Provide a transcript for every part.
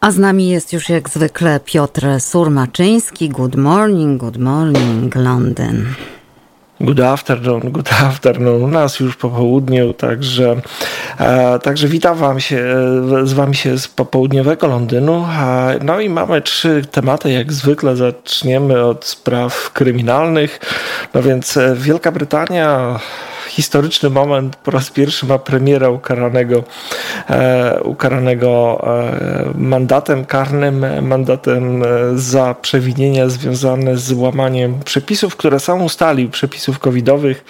A z nami jest już jak zwykle Piotr Surmaczyński. Good morning, good morning, Londyn. Good afternoon, good afternoon. U nas już po południu, także, e, także witam wam się, e, z wami się z popołudniowego Londynu. E, no i mamy trzy tematy, jak zwykle zaczniemy od spraw kryminalnych. No więc e, Wielka Brytania historyczny moment. Po raz pierwszy ma premiera ukaranego, e, ukaranego e, mandatem karnym, mandatem e, za przewinienia związane z łamaniem przepisów, które sam ustalił, przepisów covidowych.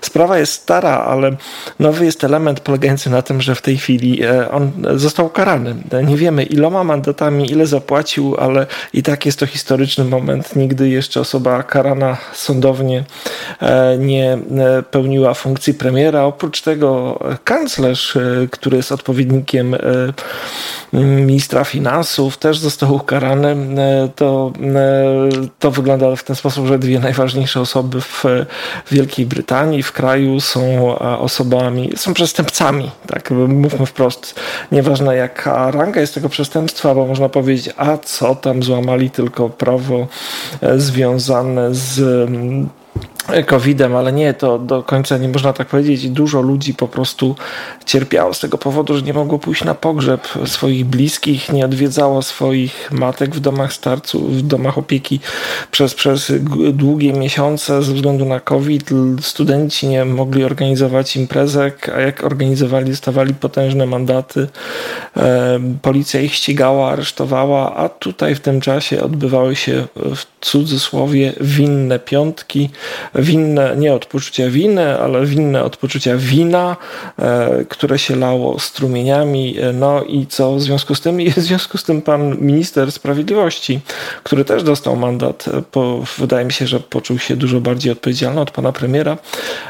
Sprawa jest stara, ale nowy jest element polegający na tym, że w tej chwili on został ukarany. Nie wiemy iloma mandatami, ile zapłacił, ale i tak jest to historyczny moment. Nigdy jeszcze osoba karana sądownie nie pełniła funkcji premiera. Oprócz tego kanclerz, e, który jest odpowiednikiem e, ministra finansów, też został ukarany. E, to, to wygląda w ten sposób, że dwie najważniejsze osoby w Wielkiej Brytanii, w kraju są osobami, są przestępcami. Tak, mówmy wprost. Nieważne jaka ranga jest tego przestępstwa, bo można powiedzieć, a co tam złamali tylko prawo związane z COVID-em, ale nie, to do końca nie można tak powiedzieć. Dużo ludzi po prostu cierpiało z tego powodu, że nie mogło pójść na pogrzeb swoich bliskich, nie odwiedzało swoich matek w domach starców, w domach opieki przez, przez długie miesiące ze względu na COVID. Studenci nie mogli organizować imprezek, a jak organizowali, dostawali potężne mandaty. Policja ich ścigała, aresztowała, a tutaj w tym czasie odbywały się w cudzysłowie winne piątki winne nie od poczucia winy, ale winne od poczucia wina, e, które się lało strumieniami. E, no i co w związku z tym? w związku z tym pan minister sprawiedliwości, który też dostał mandat, po, wydaje mi się, że poczuł się dużo bardziej odpowiedzialny od pana premiera.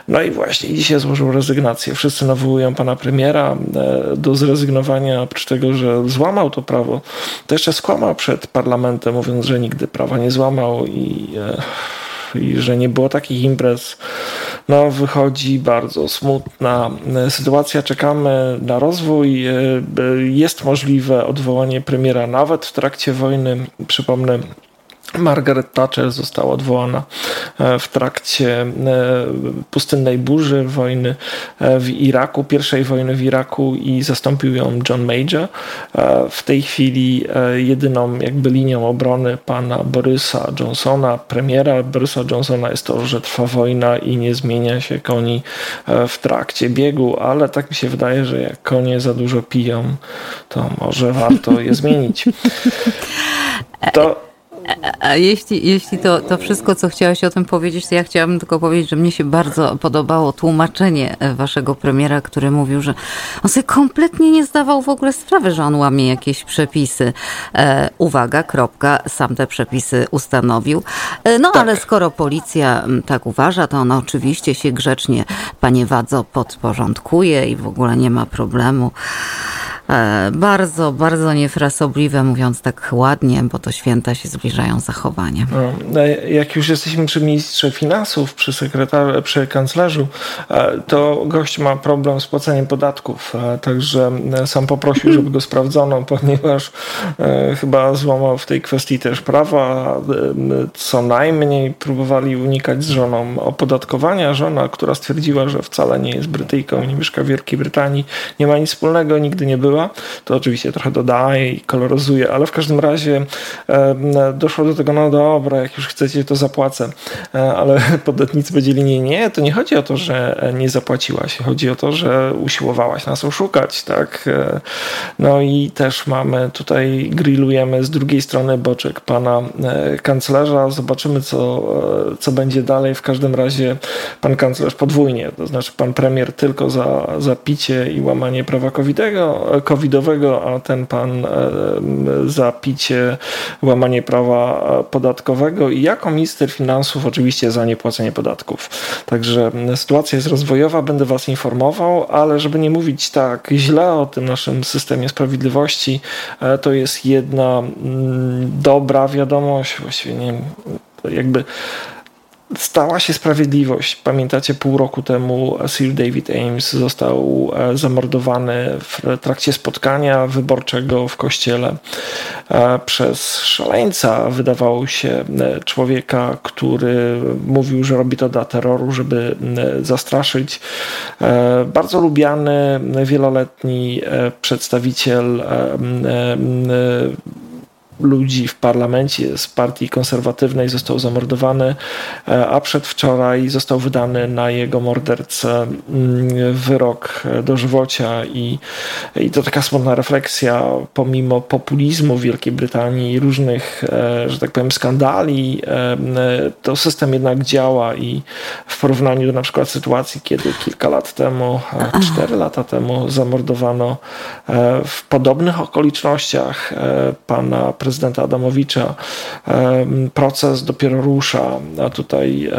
No i właśnie dzisiaj złożył rezygnację. Wszyscy nawołują pana premiera e, do zrezygnowania, oprócz tego, że złamał to prawo, to jeszcze skłamał przed parlamentem, mówiąc, że nigdy prawa nie złamał i i że nie było takich imprez, no wychodzi bardzo smutna sytuacja. Czekamy na rozwój. E, jest możliwe odwołanie premiera nawet w trakcie wojny. Przypomnę, Margaret Thatcher została odwołana e, w trakcie e, pustynnej burzy wojny e, w Iraku, pierwszej wojny w Iraku i zastąpił ją John Major. W tej chwili jedyną jakby linią obrony pana Borysa Johnsona, premiera Borysa Johnsona jest to, że trwa wojna i nie zmienia się koni w trakcie biegu, ale tak mi się wydaje, że jak konie za dużo piją, to może warto je zmienić. To a jeśli, jeśli to, to wszystko, co chciałaś o tym powiedzieć, to ja chciałabym tylko powiedzieć, że mnie się bardzo podobało tłumaczenie waszego premiera, który mówił, że on sobie kompletnie nie zdawał w ogóle sprawy, że on łamie jakieś przepisy. E, uwaga, kropka, sam te przepisy ustanowił. E, no tak. ale skoro policja tak uważa, to ona oczywiście się grzecznie, panie Wadzo, podporządkuje i w ogóle nie ma problemu. E, bardzo, bardzo niefrasobliwe, mówiąc tak ładnie, bo to święta się zbliżają zachowanie. No, jak już jesteśmy przy ministrze finansów, przy, sekretar- przy kanclerzu, e, to gość ma problem z płaceniem podatków, e, także sam poprosił, żeby go sprawdzono, ponieważ chyba złamał w tej kwestii też prawa. Co najmniej próbowali unikać z żoną opodatkowania. Żona, która stwierdziła, że wcale nie jest Brytyjką, nie mieszka w Wielkiej Brytanii, nie ma nic wspólnego, nigdy nie była to oczywiście trochę dodaje i koloryzuje, ale w każdym razie doszło do tego, no dobra, jak już chcecie, to zapłacę. E, ale podatnicy powiedzieli, nie, nie, to nie chodzi o to, że nie zapłaciłaś, chodzi o to, że usiłowałaś nas oszukać, tak? E, no i też mamy tutaj, grillujemy z drugiej strony boczek pana e, kanclerza, zobaczymy, co, co będzie dalej. W każdym razie pan kanclerz podwójnie, to znaczy pan premier tylko za, za picie i łamanie prawa covidowego, covidowego, a ten pan e, za picie, łamanie prawa podatkowego i jako minister finansów oczywiście za niepłacenie podatków. Także sytuacja jest rozwojowa, będę Was informował, ale żeby nie mówić tak źle o tym naszym systemie sprawiedliwości, e, to jest jedna dobra wiadomość, właściwie nie jakby stała się sprawiedliwość. Pamiętacie, pół roku temu Sir David Ames został e, zamordowany w trakcie spotkania wyborczego w kościele e, przez szaleńca, wydawało się, e, człowieka, który mówił, że robi to dla terroru, żeby zastraszyć. Bardzo lubiany, wieloletni przedstawiciel ludzi w parlamencie z partii konserwatywnej został zamordowany, e, a przedwczoraj został wydany na jego mordercę mm, wyrok dożywocia i, i to taka smutna refleksja, pomimo populizmu w Wielkiej Brytanii i różnych, e, że tak powiem, skandali, e, to system jednak działa i w porównaniu do na przykład sytuacji, kiedy kilka lat temu, cztery lata temu zamordowano w podobnych okolicznościach pana prezydenta prezydenta Adamowicza proces dopiero rusza, a tutaj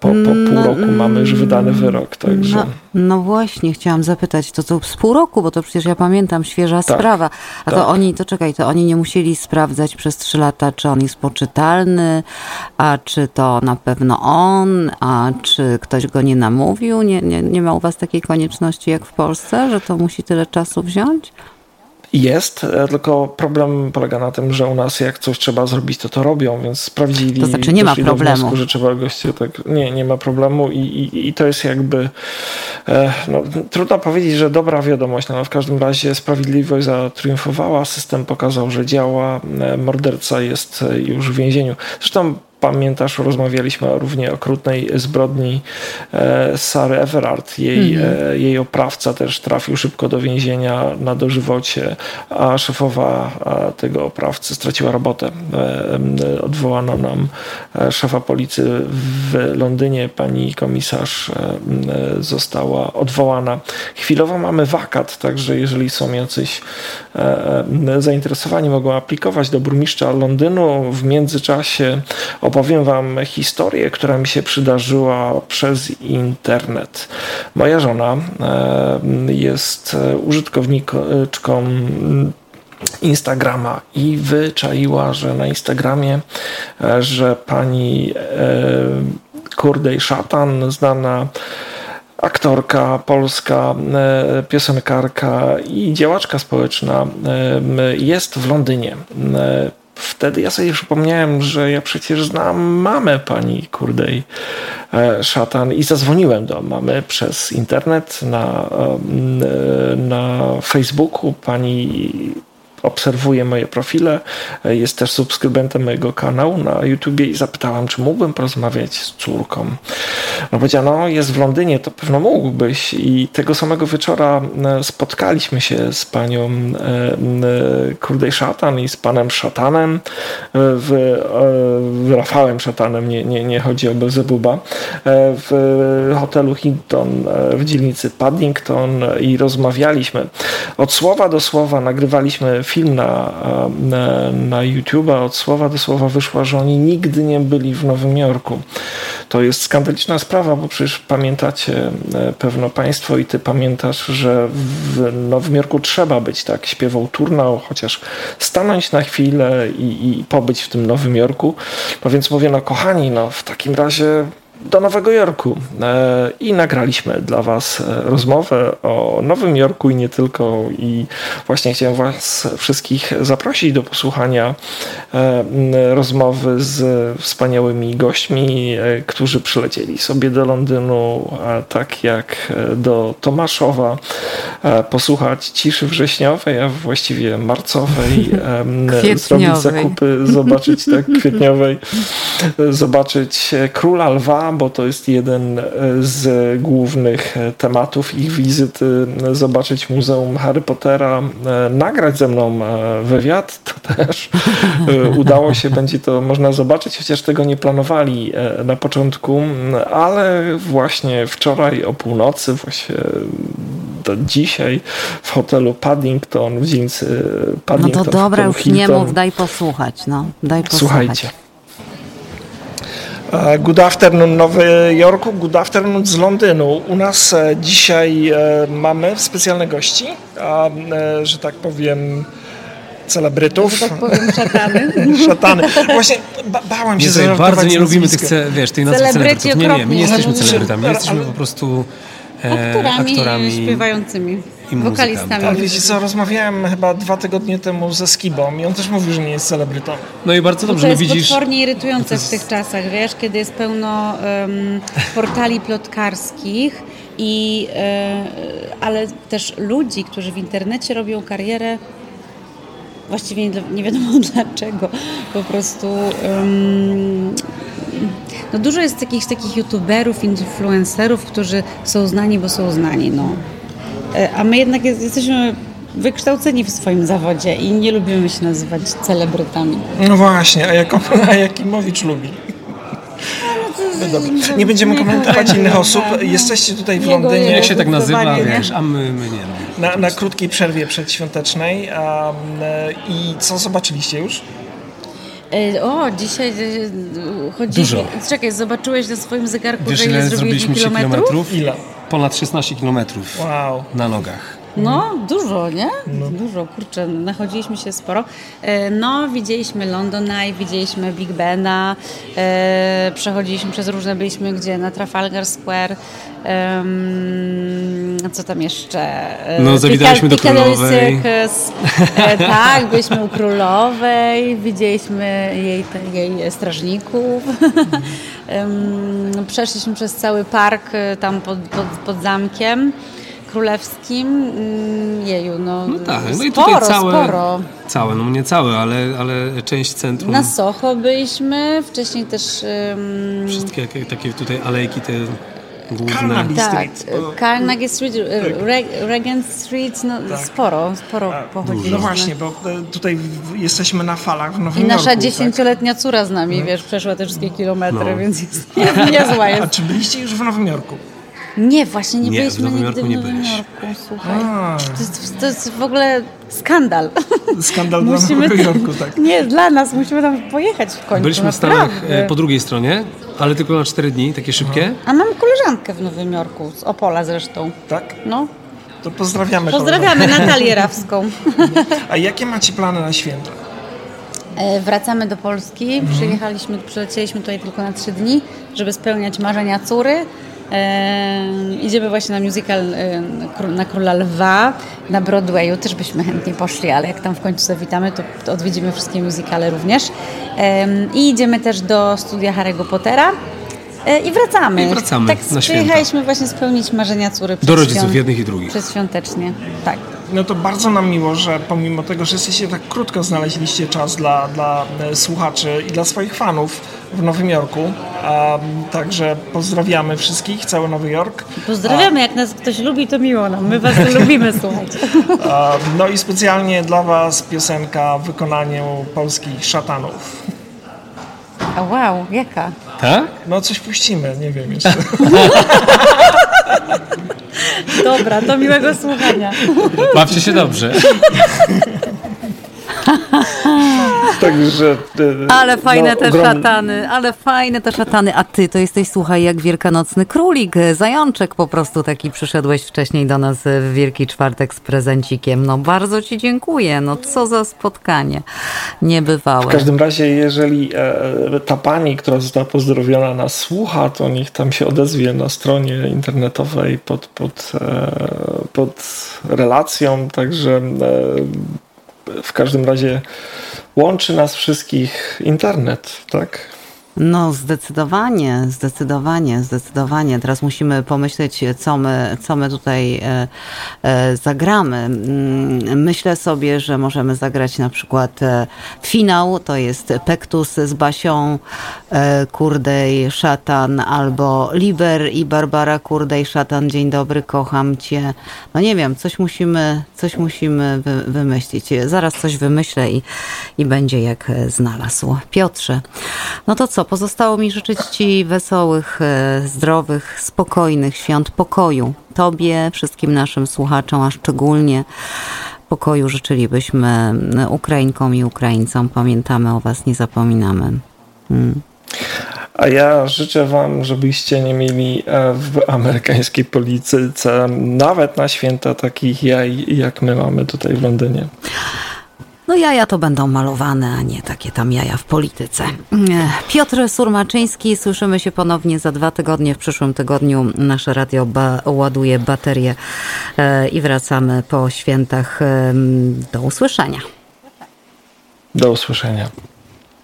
po, po pół no, roku mamy już wydany wyrok. Także. No, no właśnie, chciałam zapytać, to co z pół roku, bo to przecież ja pamiętam, świeża tak, sprawa. A tak. to oni, to czekaj, to oni nie musieli sprawdzać przez trzy lata, czy on jest poczytalny, a czy to na pewno on, a czy ktoś go nie namówił? Nie, nie, nie ma u was takiej konieczności jak w Polsce, że to musi tyle czasu wziąć? Jest, e, tylko problem polega na tym, że u nas jak coś trzeba zrobić, to to robią, więc sprawdzili. To znaczy nie ma problemu. Wniosku, że trzeba goście tak. Nie, nie ma problemu i, i, i to jest jakby. E, no, trudno powiedzieć, że dobra wiadomość, no, ale w każdym razie sprawiedliwość zatriumfowała, system pokazał, że działa, e, morderca jest już w więzieniu. Zresztą pamiętasz, rozmawialiśmy równie okrutnej zbrodni e, Sary Everard. Jej, mm. jej oprawca też trafił szybko do więzienia na dożywocie, a szefowa tego oprawcy straciła robotę. E, odwołano nam szefa policji w Londynie. Pani komisarz została odwołana. Chwilowo mamy wakat, także jeżeli są jacyś zainteresowani, mogą aplikować do burmistrza Londynu. W międzyczasie opowiem Wam historię, która mi się przydarzyła przez internet. Moja żona e, jest użytkowniczką Instagrama i wyczaiła, że na Instagramie, e, że pani e, Kurdej Szatan, znana aktorka polska, piosenkarka i działaczka społeczna jest w Londynie wtedy ja sobie przypomniałem, że ja przecież znam mamę pani Kurdej e, Szatan i zadzwoniłem do mamy przez internet na, e, na Facebooku. Pani obserwuje moje profile, jest też subskrybentem mojego kanału na YouTubie i zapytałam, czy mógłbym porozmawiać z córką. No powiedziała, no jest w Londynie, to pewno mógłbyś i tego samego wieczora e, spotkaliśmy się z panią e, e, Kurdej Szatan i z panem Szatanem, w, w Rafałem Szatanem, nie, nie, nie chodzi o Belzebuba, w hotelu Hinton w dzielnicy Paddington i rozmawialiśmy. Od słowa do słowa nagrywaliśmy film na, na, na YouTube'a, od słowa do słowa wyszła, że oni nigdy nie byli w Nowym Jorku. To jest skandaliczna sprawa, bo przecież pamiętacie e, pewno Państwo i Ty pamiętasz, że w Nowym Jorku trzeba być, tak? Śpiewał turnał, chociaż stanąć na chwilę i, i pobyć w tym Nowym Jorku. No więc mówię, no kochani, no w takim razie do Nowego Jorku e, i nagraliśmy dla Was e, rozmowę o Nowym Jorku i nie tylko. I właśnie chciałem Was wszystkich zaprosić do posłuchania e, rozmowy z wspaniałymi gośćmi, którzy przylecieli sobie do Londynu, tak jak do Tomaszowa, posłuchać ciszy wrześniowej, a właściwie marcowej, zrobić zakupy, zobaczyć tak kwietniowej, zobaczyć Króla Lwa, bo to jest jeden e, z głównych e, tematów ich wizyty, zobaczyć Muzeum Harry Pottera, e, nagrać ze mną wywiad, to też udało się, będzie to można zobaczyć, chociaż tego nie planowali na początku, ale właśnie wczoraj o północy, właśnie do dzisiaj w hotelu Paddington w dzielnicy Paddington. No to dobra, już Hilton. nie mów, daj posłuchać, no, daj posłuchać. Słuchajcie. E, good afternoon Nowy Jorku, good afternoon z Londynu. U nas e, dzisiaj e, mamy specjalne gości, a że tak powiem celebrytów. Że tak powiem, szatany. szatany. Właśnie ba bałem się nie, Bardzo nie lubimy tych, wiesz, tej nazwy celebrytów. Nie, nie, my nie jesteśmy celebrytami, my jesteśmy po prostu aktorami, aktorami śpiewającymi. I wokalistami. Ale wiecie co, rozmawiałem chyba dwa tygodnie temu ze Skibą i on też mówił, że nie jest celebrytą. No i bardzo dobrze, to jest no widzisz... potwornie irytujące jest... w tych czasach, wiesz, kiedy jest pełno um, portali plotkarskich i, e, ale też ludzi, którzy w internecie robią karierę właściwie nie, nie wiadomo dlaczego, po prostu um, no dużo jest takich, takich youtuberów, influencerów, którzy są znani, bo są znani, no. E, a my jednak jest, jesteśmy wykształceni w swoim zawodzie i nie lubimy się nazywać celebrytami. No właśnie, a, jak, a Jakimowicz lubi? No dobrze. Nie będziemy komentować innych osób. Jesteście tutaj w Londynie. Jak się tak nazywa, wiesz, a my, my nie. No. Na, na krótkiej przerwie przedświątecznej. Um, I co zobaczyliście już? E, o, dzisiaj e, chodzi. Dużo. Czekaj, zobaczyłeś na swoim zegarku, Wiesz, że ile ile zrobiliśmy kilometrów? kilometrów? Ile? Ponad 16 kilometrów. Wow. Na nogach. No, dużo, nie? No. Dużo, kurczę, nachodziliśmy się sporo. E, no, widzieliśmy London Eye, widzieliśmy Big Bena, e, przechodziliśmy przez różne, byliśmy gdzie? Na Trafalgar Square, co tam jeszcze? E, no, zawitaliśmy do Królowej. Circus. tak, byliśmy u Królowej, widzieliśmy jej, jej strażników. Przeszliśmy przez cały park tam pod, pod, pod zamkiem królewskim, mm, jeju, no, no tak, no i tutaj całe, sporo. Całe, no nie całe, ale, ale część centrum. Na Soho byliśmy, wcześniej też... Um... Wszystkie takie tutaj alejki te główne. Tak, Street. Carnegie Street, tak. Regent Street, no tak. sporo, sporo pochodziliśmy. No właśnie, bo e, tutaj jesteśmy na falach w Nowym I nasza Jorku, dziesięcioletnia tak? córa z nami, no. wiesz, przeszła te wszystkie kilometry, no. więc jest niezła jest. A czy byliście już w Nowym Jorku? Nie, właśnie nie, nie byliśmy w Nowym nigdy Jorku w Nowym nie Jorku, słuchaj. To jest, to jest, w ogóle skandal. Skandal dla Nowego Jorku, tak. Nie, dla nas, musimy tam pojechać w końcu. Byliśmy w Stanach e, po drugiej stronie, ale tylko na cztery dni, takie szybkie. A mam koleżankę w Nowym Jorku, z Opola zresztą. Tak? No. To pozdrawiamy. Pozdrawiamy Natalię Rawską. A jakie macie plany na święta? E, wracamy do Polski. Mhm. Przyjechaliśmy, przylecieliśmy tutaj tylko na trzy dni, żeby spełniać marzenia córy. E, idziemy właśnie na musical e, na Króla Lwa na Broadwayu. Też byśmy chętnie poszli, ale jak tam w końcu zawitamy, to, to odwiedzimy wszystkie musicale również. E, I idziemy też do studia Harry'ego Pottera. E, I wracamy. I wracamy tak, na przyjechaliśmy właśnie spełnić marzenia córy. Do rodziców świąt, jednych i drugich. Przedświątecznie, tak. No to bardzo nam miło, że pomimo tego, że jesteście tak krótko znaleźliście czas dla, dla e, słuchaczy i dla swoich fanów w Nowym Jorku. Um, także pozdrawiamy wszystkich, cały Nowy Jork. Pozdrawiamy, A, jak nas ktoś lubi, to miło nam. My was lubimy, słuchajcie. Um, no i specjalnie dla was piosenka w wykonaniu polskich szatanów. A wow, jaka? Tak? No coś puścimy, nie wiem jeszcze. Dobra, to miłego słuchania. Bawcie się dobrze. Także. E, ale fajne no, te ogrom... szatany, ale fajne te szatany. A ty to jesteś, słuchaj, jak wielkanocny królik, zajączek po prostu taki przyszedłeś wcześniej do nas w Wielki Czwartek z prezencikiem. No bardzo ci dziękuję. No co za spotkanie niebywałe. W każdym razie, jeżeli e, ta pani, która została pozdrowiona nas słucha, to niech tam się odezwie na stronie internetowej pod, pod, e, pod relacją. Także w każdym razie łączy nas wszystkich internet, tak? No, zdecydowanie, zdecydowanie, zdecydowanie. Teraz musimy pomyśleć, co my, co my tutaj e, e, zagramy. Mm, myślę sobie, że możemy zagrać na przykład e, finał, to jest Pektus z Basią Kurdej Szatan, albo Liber i Barbara Kurdej Szatan, Dzień dobry, kocham cię. No nie wiem, coś musimy, coś musimy wy, wymyślić. Zaraz coś wymyślę i, i będzie jak znalazł. Piotrze, no to co? Pozostało mi życzyć Ci wesołych, e, zdrowych, spokojnych świąt pokoju. Tobie, wszystkim naszym słuchaczom, a szczególnie pokoju życzylibyśmy Ukrainkom i Ukraińcom. Pamiętamy o Was, nie zapominamy. Hmm. A ja życzę Wam, żebyście nie mieli e, w amerykańskiej polityce nawet na święta takich jaj, jak my mamy tutaj w Londynie. No jaja to będą malowane, a nie takie tam jaja w polityce. Piotr Surmaczyński, słyszymy się ponownie za dwa tygodnie. W przyszłym tygodniu nasze radio ba ładuje baterię e, i wracamy po świętach. Do usłyszenia. Do usłyszenia.